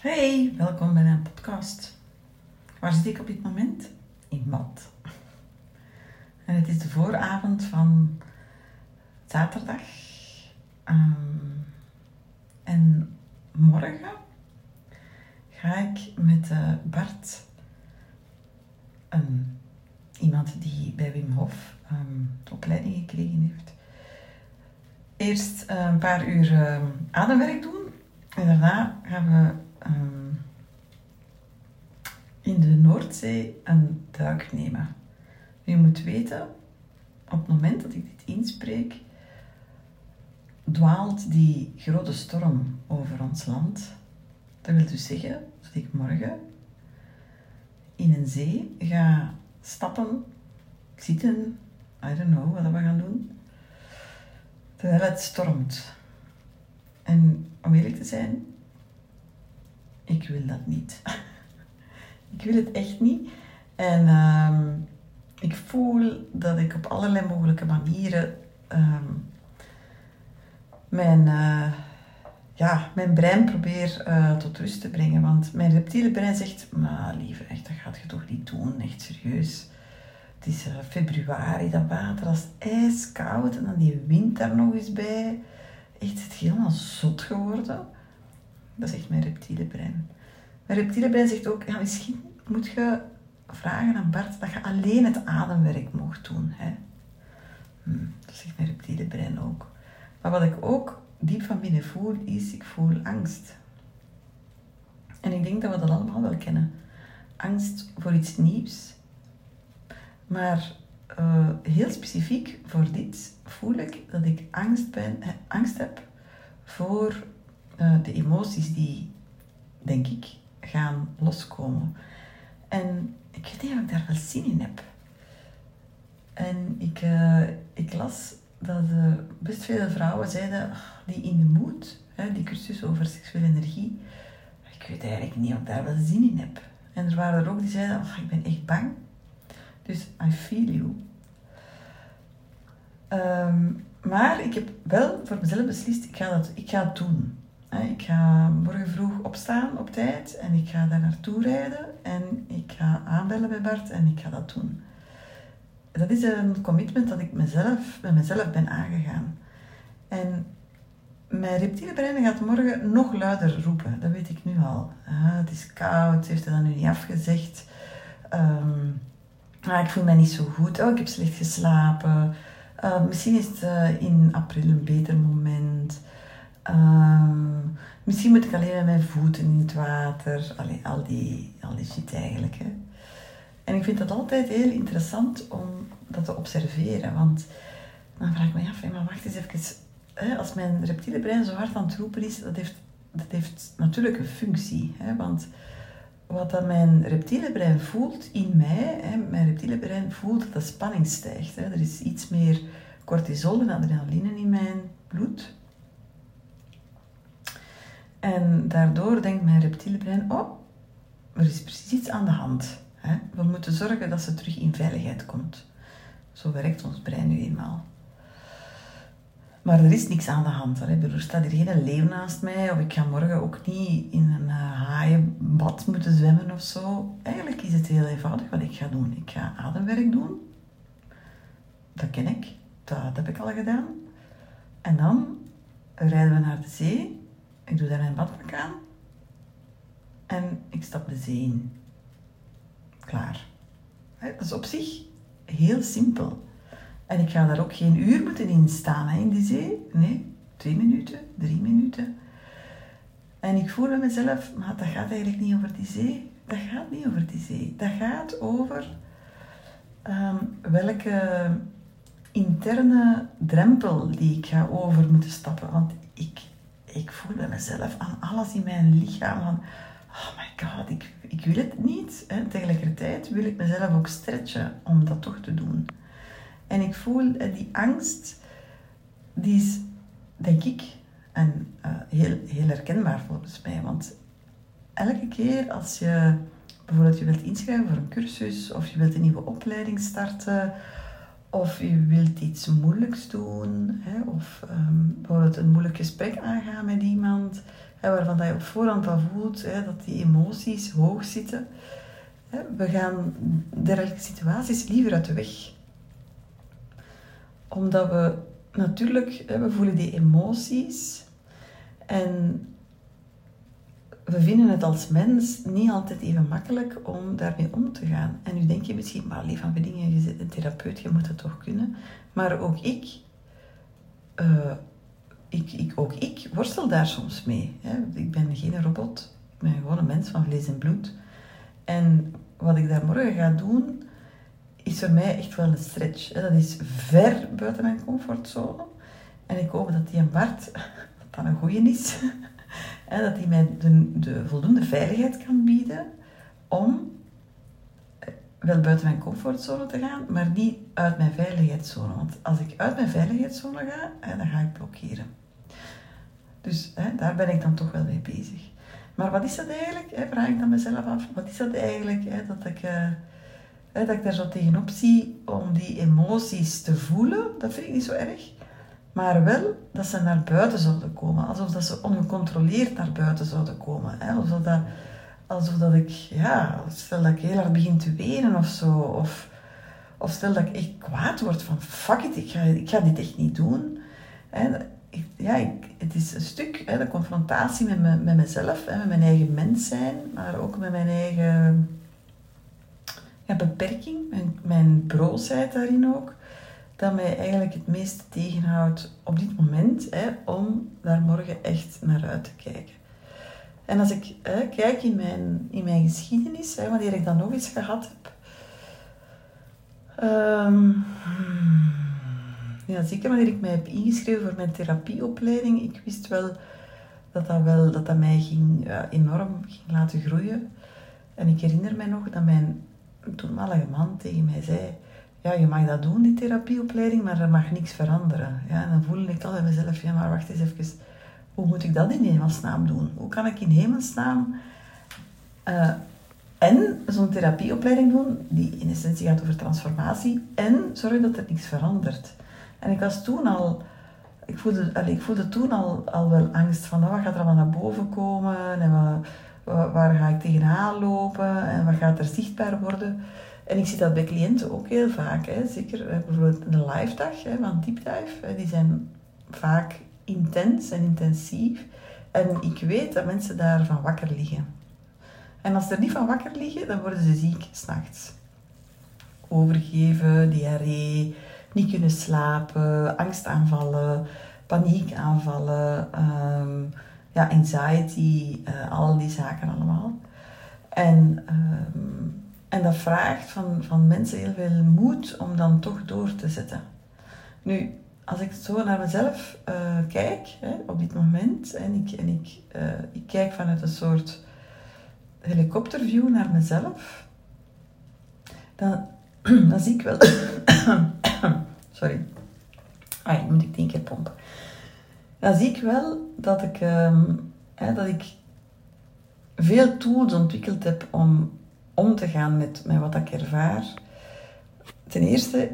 Hey, welkom bij mijn podcast. Waar zit ik op dit moment? In bad. En het is de vooravond van zaterdag. Ehm, en morgen ga ik met uh, Bart, um, iemand die bij Wim Hof um, opleiding gekregen heeft, eerst een paar uur ademwerk doen. En daarna gaan we um, in de Een duik nemen. Je moet weten, op het moment dat ik dit inspreek, dwaalt die grote storm over ons land. Dat wil dus zeggen dat ik morgen in een zee ga stappen, zitten, I don't know wat we gaan doen, terwijl het stormt. En om eerlijk te zijn, ik wil dat niet. ik wil het echt niet. En uh, ik voel dat ik op allerlei mogelijke manieren uh, mijn, uh, ja, mijn brein probeer uh, tot rust te brengen. Want mijn reptiele brein zegt, maar lieve, echt, dat gaat je toch niet doen, echt serieus. Het is uh, februari, dat water is ijskoud en dan die wind daar nog eens bij. Echt, het is helemaal zot geworden. Dat echt mijn reptiele brein. Mijn reptiele brein zegt ook, ja, misschien moet je vragen aan Bart dat je alleen het ademwerk mocht doen. Hè? Hm, dat zegt mijn reptiele brein ook. Maar wat ik ook diep van binnen voel, is, ik voel angst. En ik denk dat we dat allemaal wel kennen. Angst voor iets nieuws. Maar uh, heel specifiek voor dit voel ik dat ik angst, ben, angst heb voor uh, de emoties die, denk ik, gaan loskomen. En ik weet niet of ik daar wel zin in heb. En ik, uh, ik las dat uh, best veel vrouwen zeiden, die in de moed, hè, die cursus over seksuele energie, ik weet eigenlijk niet of ik daar wel zin in heb. En er waren er ook die zeiden, oh, ik ben echt bang. Dus I feel you. Um, maar ik heb wel voor mezelf beslist, ik ga, dat, ik ga het doen. Ik ga morgen vroeg opstaan op tijd en ik ga daar naartoe rijden en ik ga aanbellen bij Bart en ik ga dat doen. Dat is een commitment dat ik mezelf, met mezelf ben aangegaan. En mijn reptiele brein gaat morgen nog luider roepen, dat weet ik nu al. Ah, het is koud, heeft hij dat nu niet afgezegd. Um, ah, ik voel me niet zo goed, oh, ik heb slecht geslapen. Uh, misschien is het uh, in april een beter moment. Uh, misschien moet ik alleen met mijn voeten in het water. Allee, al, die, al die eigenlijk. Hè. En ik vind dat altijd heel interessant om dat te observeren. Want dan vraag ik me af, maar wacht eens even. Hè, als mijn reptiele brein zo hard aan het roepen is, dat heeft, dat heeft natuurlijk een functie. Hè, want wat dat mijn reptiele brein voelt in mij, hè, mijn reptiele brein voelt dat de spanning stijgt. Hè. Er is iets meer cortisol en adrenaline in mijn bloed. En daardoor denkt mijn reptiele brein, oh, er is precies iets aan de hand. Hè? We moeten zorgen dat ze terug in veiligheid komt. Zo werkt ons brein nu eenmaal. Maar er is niks aan de hand. Hè? Er staat hier geen leeuw naast mij, of ik ga morgen ook niet in een uh, haaienbad moeten zwemmen of zo. Eigenlijk is het heel eenvoudig wat ik ga doen. Ik ga ademwerk doen. Dat ken ik, dat heb ik al gedaan. En dan rijden we naar de zee ik doe daar mijn badpak aan en ik stap de zee in. Klaar. Dat is op zich heel simpel. En ik ga daar ook geen uur moeten in staan in die zee. Nee, twee minuten, drie minuten. En ik voel bij mezelf, maar dat gaat eigenlijk niet over die zee. Dat gaat niet over die zee. Dat gaat over um, welke interne drempel die ik ga over moeten stappen. Want ik ik voel bij mezelf aan alles in mijn lichaam van, oh my god, ik, ik wil het niet. En tegelijkertijd wil ik mezelf ook stretchen om dat toch te doen. En ik voel die angst, die is, denk ik, en, uh, heel, heel herkenbaar volgens mij. Want elke keer als je bijvoorbeeld je wilt inschrijven voor een cursus of je wilt een nieuwe opleiding starten of je wilt iets moeilijks doen, hè, of um, bijvoorbeeld een moeilijk gesprek aangaan met iemand, hè, waarvan je op voorhand al voelt hè, dat die emoties hoog zitten. We gaan dergelijke situaties liever uit de weg. Omdat we natuurlijk, we voelen die emoties en we vinden het als mens niet altijd even makkelijk om daarmee om te gaan. En nu denk je misschien, maar lief van dingen, je zit een therapeut, je moet het toch kunnen. Maar ook ik, uh, ik, ik, ook ik worstel daar soms mee. Hè. Ik ben geen robot, ik ben gewoon een mens van vlees en bloed. En wat ik daar morgen ga doen, is voor mij echt wel een stretch. Hè. Dat is ver buiten mijn comfortzone. En ik hoop dat die een Bart, dat dat een goeie is, dat hij mij de, de, voldoende veiligheid kan bieden om eh, wel buiten mijn comfortzone te gaan, maar niet uit mijn veiligheidszone. Want als ik uit mijn veiligheidszone ga, dan ga ik blokkeren. Dus daar ben ik dan toch wel mee bezig. Maar wat is dat eigenlijk? vraag ik dan mezelf af. Wat is dat eigenlijk? dat, ik, uh, dat ik daar zo tegenop zie om die emoties te voelen. Dat vind ik niet zo erg. Maar wel dat ze naar buiten zouden komen. Alsof dat ze ongecontroleerd naar buiten zouden komen. Hè? Alsof, dat, alsof dat ik, ja, stel dat ik heel hard begin te wenen of zo. Of, of stel dat ik echt kwaad word van, fuck it, ik ga, ik ga dit echt niet doen. En ik, ja, ik, het is een stuk hè, de confrontatie met, me, met mezelf, hè, met mijn eigen mens zijn, maar ook met mijn eigen ja, beperking, mijn, mijn broosheid daarin ook dat mij eigenlijk het meest tegenhoudt op dit moment hè, om daar morgen echt naar uit te kijken. En als ik hè, kijk in mijn, in mijn geschiedenis, hè, wanneer ik dat nog eens gehad heb. Um, ja, zeker wanneer ik mij heb ingeschreven voor mijn therapieopleiding. Ik wist wel dat dat, wel, dat, dat mij ging, enorm ging laten groeien. En ik herinner mij nog dat mijn toenmalige man tegen mij zei ja, je mag dat doen, die therapieopleiding, maar er mag niks veranderen. Ja, en dan voel ik al bij mezelf, ja, maar wacht eens even, hoe moet ik dat in hemelsnaam doen? Hoe kan ik in hemelsnaam uh, en zo'n therapieopleiding doen, die in essentie gaat over transformatie, en zorgen dat er niks verandert? En ik was toen al, ik voelde, ik voelde toen al, al wel angst van, nou, wat gaat er allemaal naar boven komen en wat, waar ga ik tegenaan lopen en wat gaat er zichtbaar worden? En ik zie dat bij cliënten ook heel vaak. Hè. Zeker eh, bijvoorbeeld een live dag hè, van Deep Dive. Die zijn vaak intens en intensief. En ik weet dat mensen daarvan wakker liggen. En als ze er niet van wakker liggen, dan worden ze ziek s'nachts. Overgeven, diarree, niet kunnen slapen, angstaanvallen, paniekaanvallen, um, ja, anxiety, uh, al die zaken allemaal. En um, en dat vraagt van, van mensen heel veel moed om dan toch door te zetten. Nu, als ik zo naar mezelf uh, kijk hè, op dit moment en ik, en ik, uh, ik kijk vanuit een soort helikopterview naar mezelf, dan, dan zie ik wel. Sorry. Ah, moet ik tien keer pompen. Dan zie ik wel dat ik, um, hè, dat ik veel tools ontwikkeld heb om om te gaan met, met wat ik ervaar. Ten eerste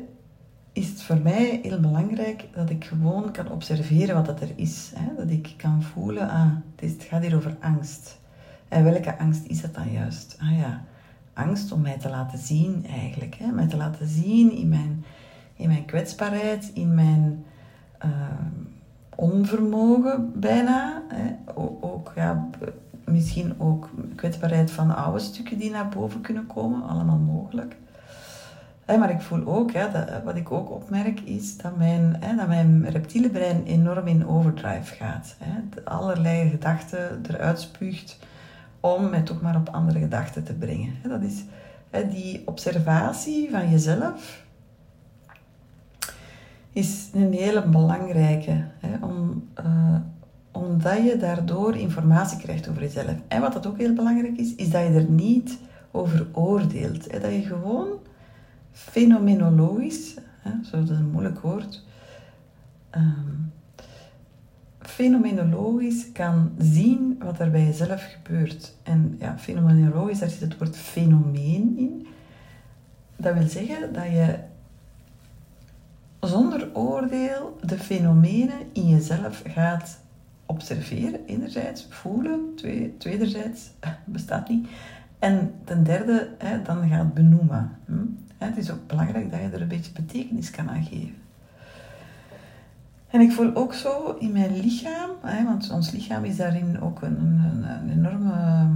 is het voor mij heel belangrijk dat ik gewoon kan observeren wat dat er is. Hè? Dat ik kan voelen, ah, het gaat hier over angst. En welke angst is dat dan juist? Ah ja, angst om mij te laten zien eigenlijk. Hè? Mij te laten zien in mijn, in mijn kwetsbaarheid, in mijn uh, onvermogen bijna. Hè? Ook, ja, misschien ook kwetsbaarheid van oude stukken die naar boven kunnen komen, allemaal mogelijk. maar ik voel ook, wat ik ook opmerk, is dat mijn, dat mijn reptiele brein enorm in overdrive gaat. allerlei gedachten eruit spuugt om mij toch maar op andere gedachten te brengen. Dat is die observatie van jezelf, is een hele belangrijke. om, uh, omdat je daardoor informatie krijgt over jezelf. En wat dat ook heel belangrijk is, is dat je er niet over oordeelt. Dat je gewoon fenomenologisch, zo dat is een moeilijk woord, um, fenomenologisch kan zien wat er bij jezelf gebeurt. En ja, fenomenologisch, daar zit het woord fenomeen in. Dat wil zeggen dat je zonder oordeel de fenomenen in jezelf gaat observeren, enerzijds, voelen, twee, tweederzijds, bestaat niet. En ten derde, hè, dan gaat benoemen. Hm? Het is ook belangrijk dat je er een beetje betekenis kan aan geven. En ik voel ook zo in mijn lichaam, hè, want ons lichaam is daarin ook een, een, een enorme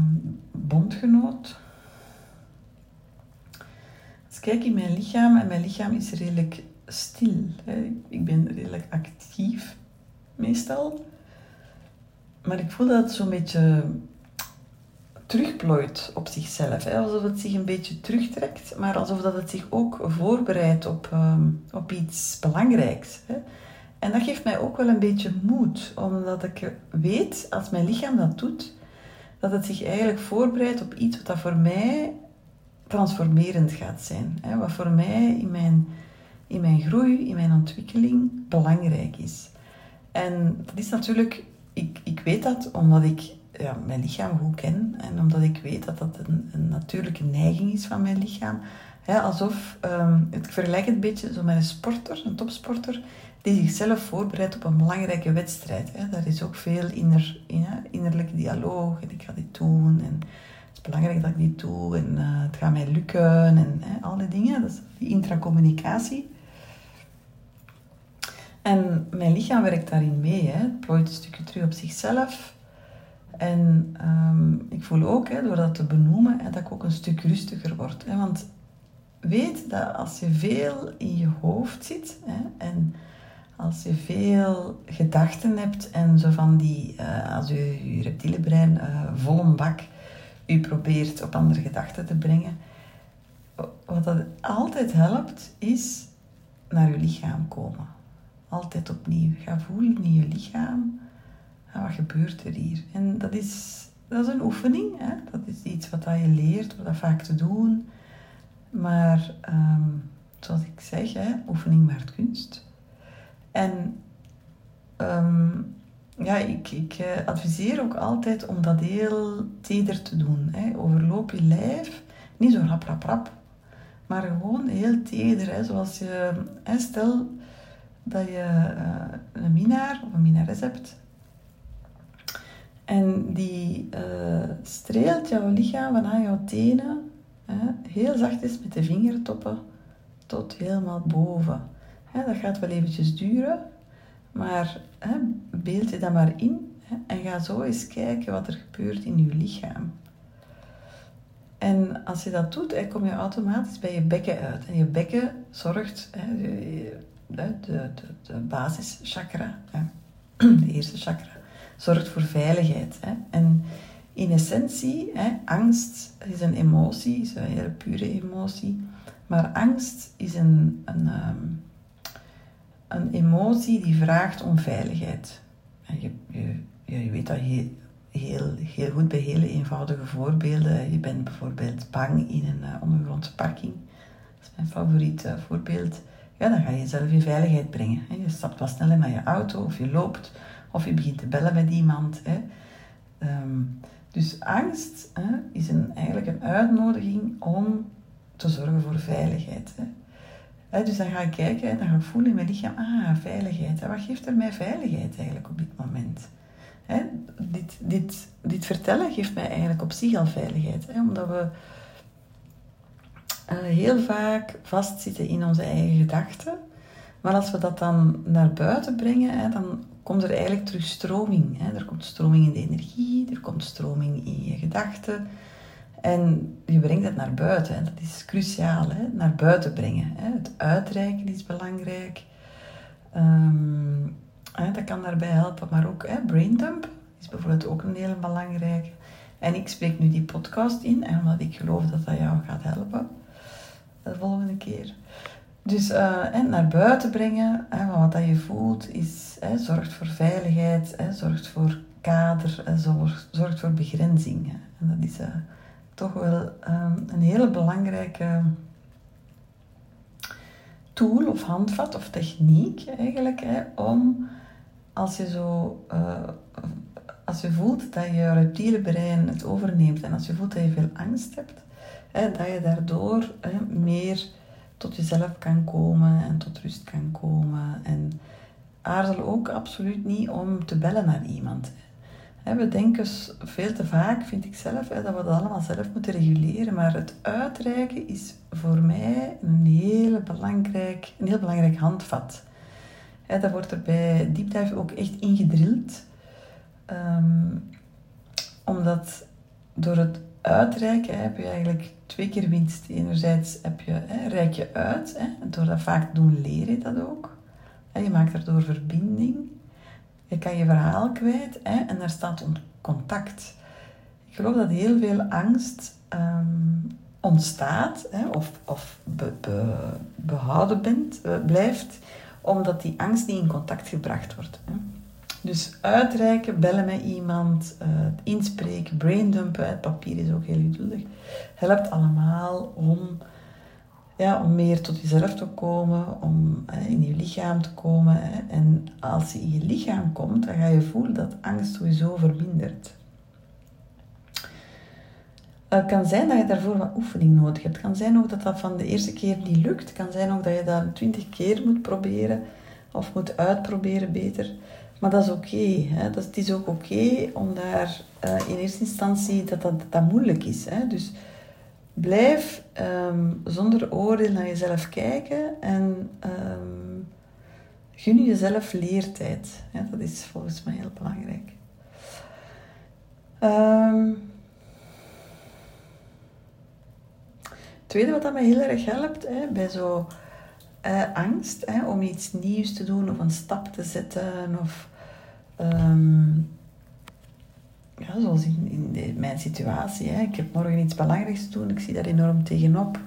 bondgenoot. Als ik kijk in mijn lichaam, en mijn lichaam is redelijk stil. Ik ben redelijk actief, meestal. Maar ik voel dat het zo'n beetje terugplooit op zichzelf. Hè? Alsof het zich een beetje terugtrekt, maar alsof dat het zich ook voorbereidt op, ehm, op iets belangrijks. Hè? En dat geeft mij ook wel een beetje moed, omdat ik weet, als mijn lichaam dat doet, dat het zich eigenlijk voorbereidt op iets wat dat voor mij transformerend gaat zijn. Hè? Wat voor mij in mijn, in mijn groei, in mijn ontwikkeling belangrijk is. En dat is natuurlijk, ik, ik weet dat omdat ik ja, mijn lichaam goed ken en omdat ik weet dat dat een, een natuurlijke neiging is van mijn lichaam. alsof, um, ik vergelijk het een beetje zo met een sporter, een topsporter, die zichzelf voorbereidt op een belangrijke wedstrijd. Hè. Daar is ook veel inner, innerlijke dialoog en ik ga dit doen en het is belangrijk dat ik dit doe en uh, het gaat mij lukken en hè, al die dingen. Dat is die intracommunicatie. En mijn lichaam werkt daarin mee. Hè. Het plooit een stukje terug op zichzelf. En um, ik voel ook, hè, door dat te benoemen, dat ik ook een stuk rustiger word. Hè, want weet dat als je veel in je hoofd zit hè, en als je veel gedachten hebt en zo van die, uh, als je, je reptiele brein uh, vol een bak u probeert op andere gedachten te brengen, wat dat altijd helpt, is naar je lichaam komen. Altijd opnieuw. Ga voelen in je lichaam wat gebeurt er hier? En dat is, dat is een oefening. Hè? Dat is iets wat je leert, wat vaak te doen. Maar ehm, zoals ik zeg, hè, oefening maakt kunst. En um, ja, ik, ik eh, adviseer ook altijd om dat heel teder te doen. Hè. Overloop je lijf, niet zo rap, rap, rap, maar gewoon heel teder. Hè. Zoals je, hè, stel dat je uh, een minaar of een minares hebt en die uh, streelt jouw lichaam vanuit jouw tenen, hè, heel zachtjes met de vingertoppen tot helemaal boven. Hè, dat gaat wel eventjes duren, maar hè, beeld je dat maar in en ga zo eens kijken wat er gebeurt in je lichaam. En als je dat doet, kom je automatisch bij je bekken uit. En je bekken zorgt, de, de, de, basischakra, de eerste chakra, zorgt voor veiligheid. En in essentie, angst is een emotie, is een hele pure emotie. Maar angst is een, een, ehm, een emotie die vraagt om veiligheid. En je, je, je weet dat heel, heel, heel goed bij hele eenvoudige voorbeelden. Je bent bijvoorbeeld bang in een uh, ondergrondse parking. Dat is mijn favoriet voorbeeld. Ja, dan ga je jezelf in veiligheid brengen. Je stapt wat sneller naar je auto of je loopt of je begint te bellen met iemand. Ehm, dus angst is een, eigenlijk een uitnodiging om te zorgen voor veiligheid. Dus dan ga ik kijken, dan ga ik voelen in mijn lichaam, ah, veiligheid. Wat geeft er mij veiligheid eigenlijk op dit moment? Dit, dit, dit vertellen geeft mij eigenlijk op zich al veiligheid. Omdat we heel vaak vastzitten in onze eigen gedachten. Maar als we dat dan naar buiten brengen, dan komt er eigenlijk terug stroming. Er komt stroming in de energie, er komt stroming in je gedachten. En je brengt het naar buiten. Hè. Dat is cruciaal, naar buiten brengen. Het uitreiken is belangrijk. Hè, dat kan daarbij helpen. Maar ook braindump is bijvoorbeeld ook een hele belangrijke. En ik spreek nu die podcast in, omdat ik geloof dat dat jou gaat helpen. De volgende keer. Dus uh, naar buiten brengen, hè, wat dat je voelt, is, hè, zorgt voor veiligheid, hè, zorgt voor kader, hè, zorgt, zorgt voor begrenzing. En dat is uh, toch wel um, een hele belangrijke tool of handvat of techniek eigenlijk, hè, om als je zo, uh, als je voelt dat je reptiele brein het overneemt en als je voelt dat je veel angst hebt, hè, dat je daardoor hè, meer tot jezelf kan komen en tot rust kan komen. En aarzel ook absoluut niet om te bellen naar iemand. We denken veel te vaak, vind ik zelf, dat we dat allemaal zelf moeten reguleren. Maar het uitreiken is voor mij een, hele belangrijk, een heel belangrijk handvat. Dat wordt er bij Deep ook echt ingedrild. Um, omdat door het uitreiken heb je eigenlijk twee keer winst. Enerzijds heb je, hè, reik je uit. Hè, door dat vaak doen leer je dat ook. je maakt daardoor verbinding. Je kan je verhaal kwijt hè, en daar staat contact. Ik geloof dat heel veel angst um, ontstaat hè, of, of be, be, behouden bent, uh, blijft, omdat die angst niet in contact gebracht wordt. Hè. Dus uitreiken, bellen met iemand, uh, inspreken, braindumpen, het papier is ook heel geduldig, helpt allemaal om, ja, om meer tot jezelf te komen, om in je lichaam te komen. En als je in je lichaam komt, dan ga je voelen dat angst sowieso vermindert. Het kan zijn dat je daarvoor wat oefening nodig hebt. Het kan zijn ook dat dat van de eerste keer niet lukt. Het kan zijn ook dat je dat twintig keer moet proberen of moet uitproberen beter. Maar dat is oké. Okay, het is ook oké om daar uh, in eerste instantie dat dat, dat moeilijk is. Hè? Dus blijf um, zonder oordeel naar jezelf kijken en um, gun jezelf leertijd. Ja, dat is volgens mij heel belangrijk. Um, tweede wat dat mij heel erg helpt hè, bij zo uh, angst hè, om iets nieuws te doen of een stap te zetten of um, ja, zoals in, in mijn situatie. Hè. Ik heb morgen iets belangrijks te doen, ik zie daar enorm tegenop.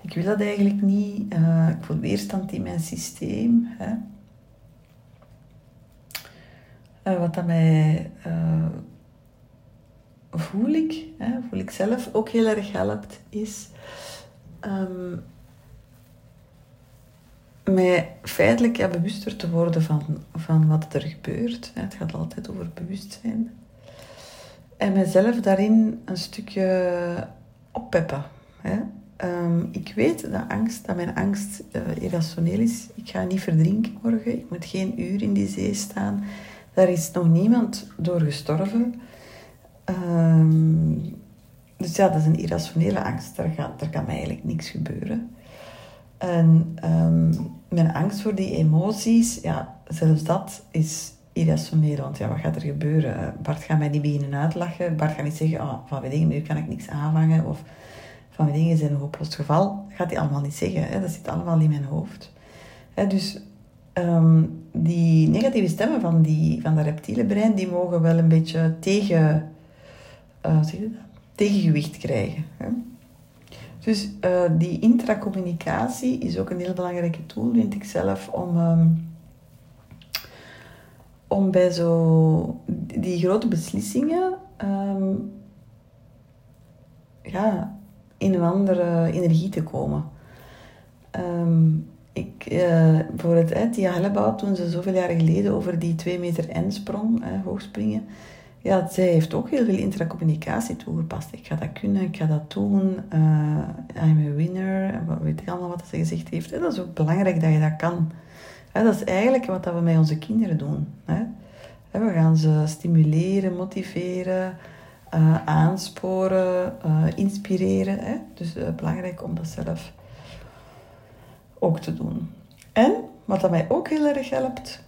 Ik wil dat eigenlijk niet. Uh, ik voel weerstand in mijn systeem. Hè. Uh, wat dat mij voel ik, hè, voel ik zelf ook heel erg helpt, is um, mij feitelijk ja, bewuster te worden van, van wat er gebeurt. Het gaat altijd over bewustzijn. En mezelf daarin een stukje oppeppen. Um, ik weet dat, angst, dat mijn angst uh, irrationeel is. Ik ga niet verdrinken morgen. Ik moet geen uur in die zee staan. Daar is nog niemand door gestorven. Um, dus ja, dat is een irrationele angst. Daar, gaat, daar kan mij eigenlijk niks gebeuren. En um, mijn angst voor die emoties, ja, zelfs dat is irrationeel. Want ja, wat gaat er gebeuren? Bart gaat mij niet beginnen uitlachen. Bart gaat niet zeggen, oh, van mijn dingen, nu kan ik niks aanvangen. Of van mijn dingen zijn een hopeloos geval. Dat gaat hij allemaal niet zeggen. Hè? Dat zit allemaal in mijn hoofd. Hè, dus um, die negatieve stemmen van, die, van dat reptiele brein, die mogen wel een beetje tegen, zeg je tegengewicht krijgen. Hè? Dus uh, die intracommunicatie is ook een heel belangrijke tool, vind ik zelf, om, um, om bij zo die grote beslissingen um, ja, in een andere energie te komen. Um, ik, uh, Tia Hellebout, toen ze zoveel jaar geleden over die 2 meter N sprong, hè, hoogspringen, ja, zij heeft ook heel veel intracommunicatie toegepast. Ik ga dat kunnen, ik ga dat doen. Uh, I'm a winner. Weet ik allemaal wat ze gezegd heeft. Dat is ook belangrijk dat je dat kan. Dat is eigenlijk wat we met onze kinderen doen. We gaan ze stimuleren, motiveren, uh, aansporen, uh, inspireren. Dus belangrijk om dat zelf ook te doen. En wat dat mij ook heel erg helpt,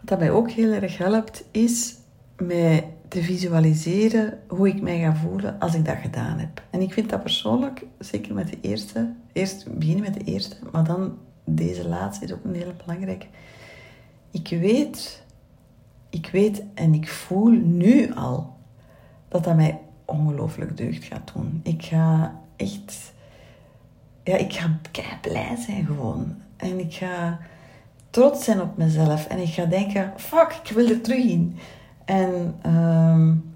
Wat mij ook heel erg helpt, is mij te visualiseren hoe ik mij ga voelen als ik dat gedaan heb. En ik vind dat persoonlijk, zeker met de eerste, eerst beginnen met de eerste, maar dan deze laatste is ook een hele belangrijke. Ik weet, ik weet en ik voel nu al dat dat mij ongelooflijk deugd gaat doen. Ik ga echt, ja, ik ga blij zijn gewoon. En ik ga trots zijn op mezelf. En ik ga denken, fuck, ik wil er terug in. En um,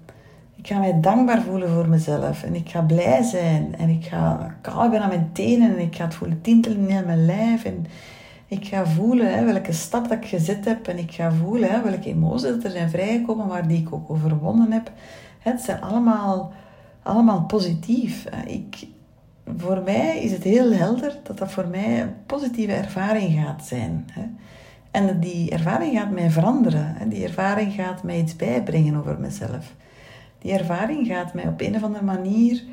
ik ga mij dankbaar voelen voor mezelf. En ik ga blij zijn. En ik ga koud aan mijn tenen. En ik ga het voelen tintelen in mijn lijf. En ik ga voelen hè, welke stap dat ik gezet heb. En ik ga voelen hè, welke emoties er zijn vrijgekomen. Waar die ik ook overwonnen heb. Het zijn allemaal, allemaal positief. Ik, voor mij is het heel helder dat dat voor mij een positieve ervaring gaat zijn. Hè. En die ervaring gaat mij veranderen. Hè. Die ervaring gaat mij iets bijbrengen over mezelf. Die ervaring gaat mij op een of andere manier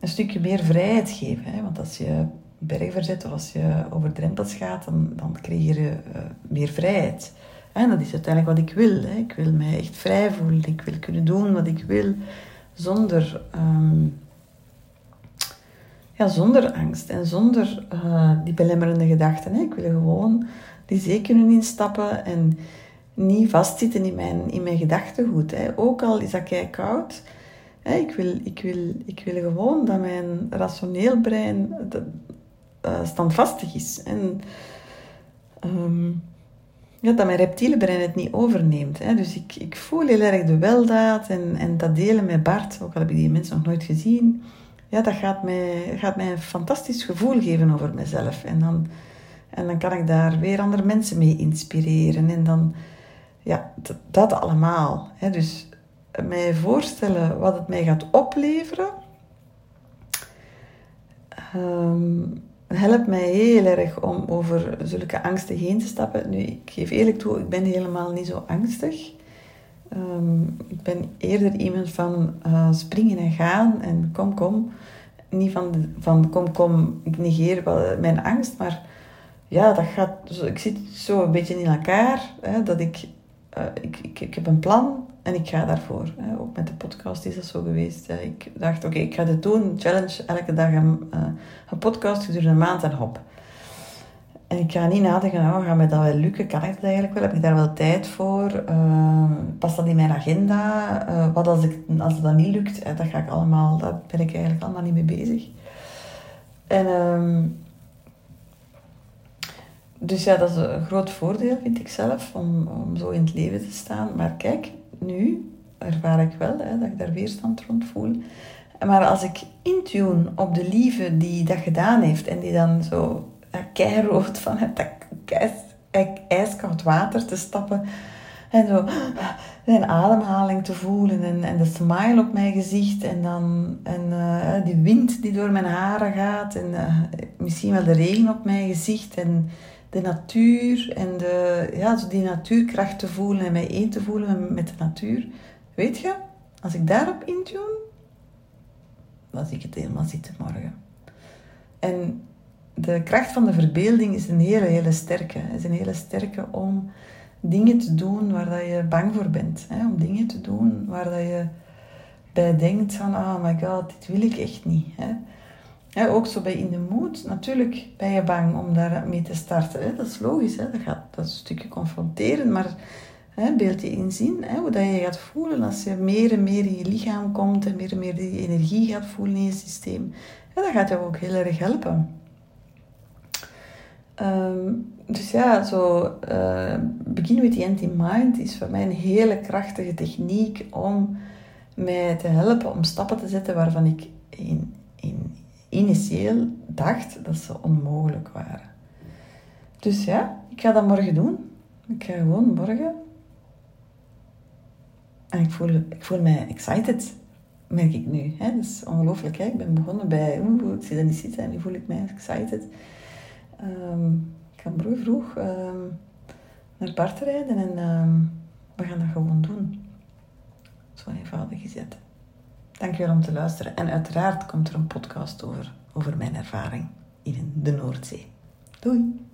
een stukje meer vrijheid geven. Hè. Want als je bergverzet of als je over drempels gaat, dan, dan krijg je uh, meer vrijheid. En dat is uiteindelijk wat ik wil. Hè. Ik wil mij echt vrij voelen. Ik wil kunnen doen wat ik wil zonder, um, ja, zonder angst en zonder uh, die belemmerende gedachten. Hè. Ik wil gewoon die zee kunnen instappen en niet vastzitten in mijn, in mijn gedachtegoed. Hè. Ook al is dat kei. Hè. Ik, wil, ik, wil, ik wil gewoon dat mijn rationeel brein uh, standvastig is. En um, ja, dat mijn reptiele brein het niet overneemt. Hè. Dus ik, ik voel heel erg de weldaad en, en dat delen met Bart, ook al heb ik die mensen nog nooit gezien, ja, dat gaat mij, gaat mij een fantastisch gevoel geven over mezelf. En dan, en dan kan ik daar weer andere mensen mee inspireren. En dan, ja, dat, allemaal. Hè. Dus mij voorstellen wat het mij gaat opleveren. Um, helpt mij heel erg om over zulke angsten heen te stappen. Nu, ik geef eerlijk toe, ik ben helemaal niet zo angstig. Um, ik ben eerder iemand van uh, springen en gaan en kom, kom. Niet van, van kom, kom, ik negeer wel mijn angst, maar ja, dat gaat, ik zit zo een beetje in elkaar, hè, dat ik, uh, ik, ik, ik heb een plan en ik ga daarvoor. Hè. Ook met de podcast is dat zo geweest. Hè. Ik dacht, oké, ik ga dit doen. Challenge, elke dag een, uh, een podcast gedurende een maand en hop. En ik ga niet nadenken, nou, gaat mij dat wel lukken? Kan ik dat eigenlijk wel? Heb ik daar wel tijd voor? Uh, past dat in mijn agenda? Uh, wat als, ik, als dan niet lukt? dat ga ik allemaal, daar ben ik eigenlijk allemaal niet mee bezig. En... Uh, dus ja, dat is een groot voordeel, vind ik zelf, om, om zo in het leven te staan. Maar kijk, nu ervaar ik wel hè, dat ik daar weerstand rond voel. Maar als ik intune op de lieve die dat gedaan heeft en die dan zo keirood van het dat ijskoud water te stappen en zo zijn ademhaling te voelen en, en de smile op mijn gezicht en dan en, uh, die wind die door mijn haren gaat en uh, misschien wel de regen op mijn gezicht en de natuur en de, ja, zo die natuurkracht te voelen en mij één te voelen met de natuur. Weet je, als ik daarop intune, dan zie ik het helemaal zitten morgen. En de kracht van de verbeelding is een hele, hele sterke. Is een hele sterke om dingen te doen waar dat je bang voor bent. Hè? Om dingen te doen waar dat je bij denkt van, oh my god, dit wil ik echt niet. Hè? Ook zo bij In de Mood. Natuurlijk ben je bang om daar mee te starten. Hè? Dat is logisch. Hè? Dat, gaat, dat een stukje confronteren. Maar hè, beeld je inzien hè? hoe dat je gaat voelen als je meer en meer in je lichaam komt. En meer en meer die energie gaat voelen in je systeem. Ja, dat gaat jou ook heel erg helpen. Um, dus ja, zo uh, Begin with the Empty Mind is voor mij een hele krachtige techniek om mij te helpen om stappen te zetten waarvan ik in, in initieel dacht dat ze onmogelijk waren. Dus ja, ik ga dat morgen doen. Ik ga gewoon morgen. En ik voel, ik voel mij excited, merk ik nu. Hè? Dat is ongelooflijk. Ik ben begonnen bij, oeh, ik zie dat niet zitten en nu voel ik mij excited. Um, ik ga morgen vroeg um, naar Bart rijden en um, we gaan dat gewoon doen. Zo eenvoudig gezet. Dankjewel om te luisteren. En uiteraard komt er een podcast over, over mijn ervaring in de Noordzee. Doei!